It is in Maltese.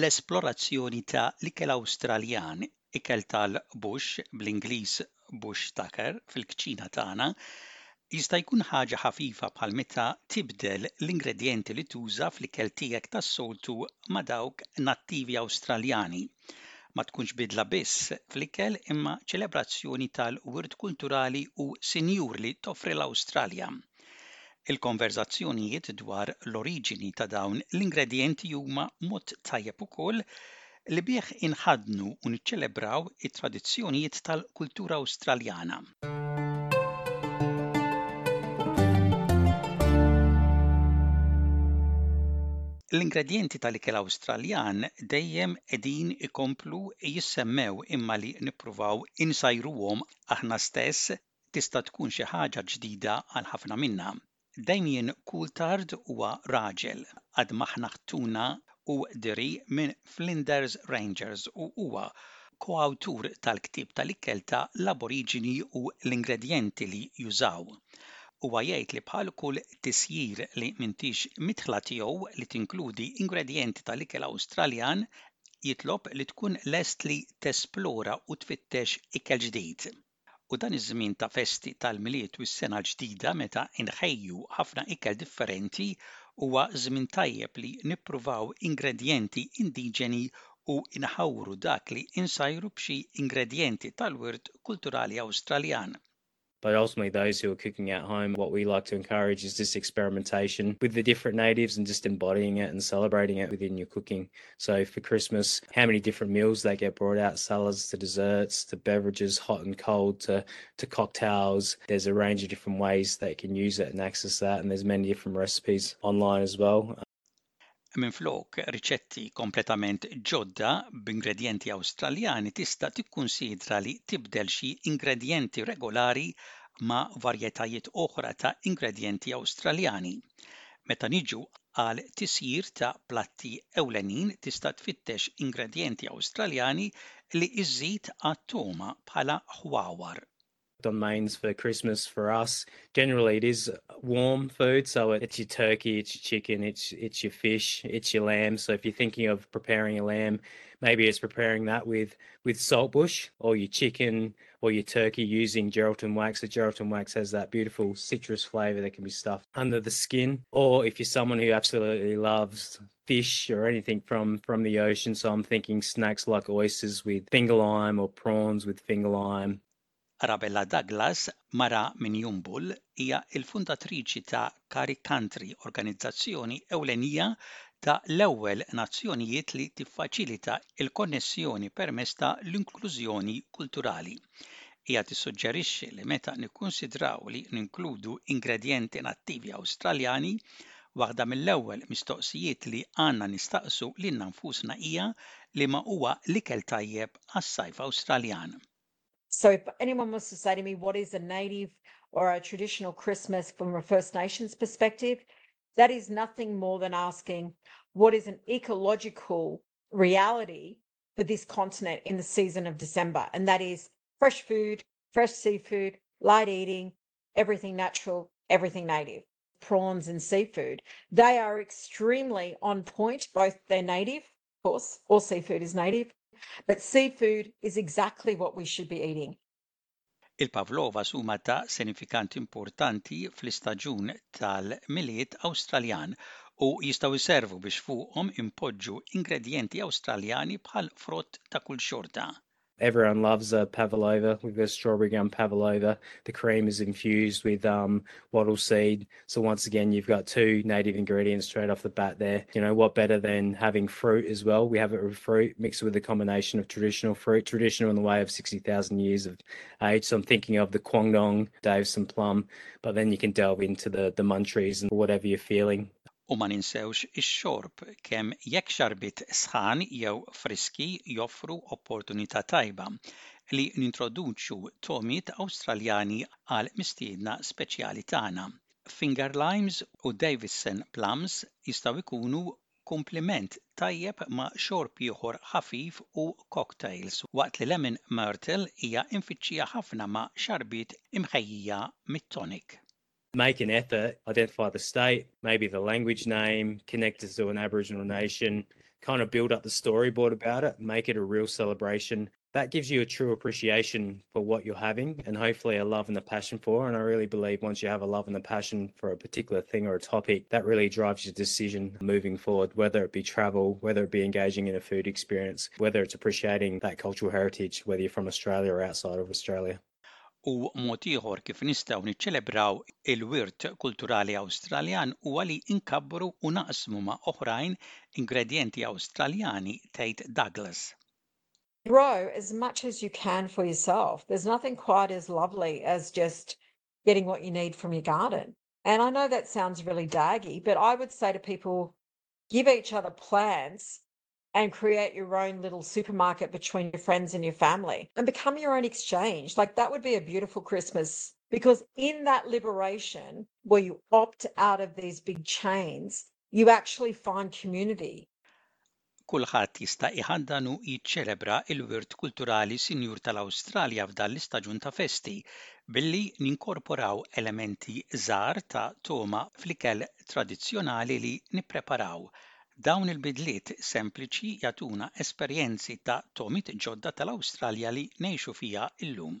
L-esplorazzjoni ta' l-ikel Awstraljan, ikel tal-bush, bl-Ingliż bush tucker, fil-kċina tagħna jista' jkun ħaġa ħafifa bħal meta tibdel l-ingredjenti li tuża fl-ikel tiegħek tas-soltu ma' dawk nattivi Awstraljani. Ma tkunx bidla biss fl-ikel imma ċelebrazzjoni tal-wirt kulturali u sinjur li toffri l-Awstralja. Il-konverżazzjonijiet dwar l-oriġini ta' dawn l-ingredjenti huma mod tajjeb ukoll li bih inħaddnu u niċċelebraw it-tradizzjonijiet tal-kultura Awstraljana. L-ingredjenti tal-ikel Awstraljan dejjem qegħdin ikomplu jissemmew imma li nippruvaw insajruhom aħna stess tista' tkun xi ħaġa ġdida għal ħafna minna. Damien Coulthard huwa raġel, għad ma ħnaħ tuna u diri minn Flinders Rangers u huwa ko-awtur tal-ktieb tal-ikel ta' l-Aboriġini u l-ingredjenti li jużaw. Huwa jgħid li bħal kull tisjir li m'intix midħla tiegħu li tinkludi ingredjenti tal-ikel Awstraljan jitlob li tkun lest li tesplora u tfittex ikel ġdid. u dan iż-żmien ta' festi tal-Milied u s-Sena l-Ġdida meta nħejju ħafna ikel differenti huwa żmien tajjeb li nippruvaw ingredjenti indiġeni u nħawru dak li nsajru b'xi ingredjenti tal-wirt kulturali Awstraljan. But ultimately those who are cooking at home what we like to encourage is this experimentation with the different natives and just embodying it and celebrating it within your cooking. So for Christmas, how many different meals they get brought out, salads to desserts to beverages, hot and cold to, to cocktails. There's a range of different ways they can use it and access that, and there's many different recipes online as well. Minflok, riċetti kompletament ġodda b'ingredjenti Awstraljani tista' tikkunsidra li tibdel xi ingredjenti regolari ma' varjetajiet oħra ta' ingredjenti Awstraljani. Meta niġu għal tisjir ta' platti ewlenin tista' tfittex ingredjenti Awstraljani li żżid għat-togħma bħala ħwawar. the mains for Christmas for us. Generally it is warm food, so it's your turkey, it's your chicken, it's it's your fish, it's your lamb. So if you're thinking of preparing a lamb, maybe it's preparing that with with saltbush or your chicken or your turkey using Geraldton wax. The Geraldton wax has that beautiful citrus flavour that can be stuffed under the skin. Or if you're someone who absolutely loves fish or anything from from the ocean, so I'm thinking snacks like oysters with finger lime or prawns with finger lime Arabella Douglas, mara minn Jumbull, hija il-fundatriċi ta' Carrick Country, organizzazzjoni ewlenija ta' l-ewwel nazzjonijiet li tiffaċilita l-konnessjoni permezz ta' l-inklużjoni kulturali. Hija tissuġġerixxi li meta nikkunsidraw li ninkludu ingredjenti nattivi Awstraljani, waħda mill-ewwel mistoqsijiet li għandna nistaqsu lilna nfusna hija liema huwa l-ikel tajjeb għas-sajf Awstraljan. So if anyone wants to say to me, what is a native or a traditional Christmas from a First Nations perspective? That is nothing more than asking what is an ecological reality for this continent in the season of December? And that is fresh food, fresh seafood, light eating, everything natural, everything native, prawns and seafood. They are extremely on point, both they're native, course, all seafood is native, but seafood is exactly what we should be eating. Il-pavlovas huma ta' sinifikant importanti fl-istaġun tal-Milied Awstraljan u jistgħu jservu biex fuqhom inpoġġu ingredjenti Awstraljani bħal frott ta' kull xorta. everyone loves a pavlova. We've got strawberry gum pavlova. The cream is infused with um, wattle seed. So once again, you've got two native ingredients straight off the bat there. You know what better than having fruit as well? We have it with fruit mixed with a combination of traditional fruit, traditional in the way of sixty thousand years of age. So I'm thinking of the Kwangdong, Davison plum, but then you can delve into the the munchies and whatever you're feeling. u ma ninsewx ix-xorb, kemm jekk xarbiet sħan jew friski joffru opportunità tajba li nintroduċu togħmiet Awstraljani għall-mistiedna speċjali tagħna. Fingerlimes u Davison plums jistgħu jkunu kumpliment tajjeb ma' xorb ieħor ħafif u cocktails, waqt li lemon myrtle hija mfittxija ħafna ma' xarbiet imħejjija mit-tonic. make an effort, identify the state, maybe the language name, connect us to an Aboriginal nation, kind of build up the storyboard about it, make it a real celebration. That gives you a true appreciation for what you're having and hopefully a love and a passion for. And I really believe once you have a love and a passion for a particular thing or a topic, that really drives your decision moving forward, whether it be travel, whether it be engaging in a food experience, whether it's appreciating that cultural heritage, whether you're from Australia or outside of Australia. u mod ieħor kif nistgħu niċċelebraw il-wirt kulturali Awstraljan huwa li nkabbru u naqsmu ma' oħrajn ingredjenti Awstraljani, tgħid Douglas. Grow as much as you can for yourself, there's nothing quite as lovely as just getting what you need from your garden and I know that sounds really daggy but I would say to people give each other plants and create your own little supermarket between your friends and your family and become your own exchange. Like that would be a beautiful Christmas because in that liberation where you opt out of these big chains, you actually find community. Kulħadd jista' iħaddan u jiċċelebra il-wirt kulturali sinjur tal-Awstralja f'dan l-istaġun ta' festi billi ninkorporaw elementi żgħar ta' togħma fl-ikel tradizzjonali li nippreparaw Dawn il-bidliet sempliċi jagħtuna esperjenzi ta' togħmiet ġodda tal-Awstralja li ngħixu fiha llum.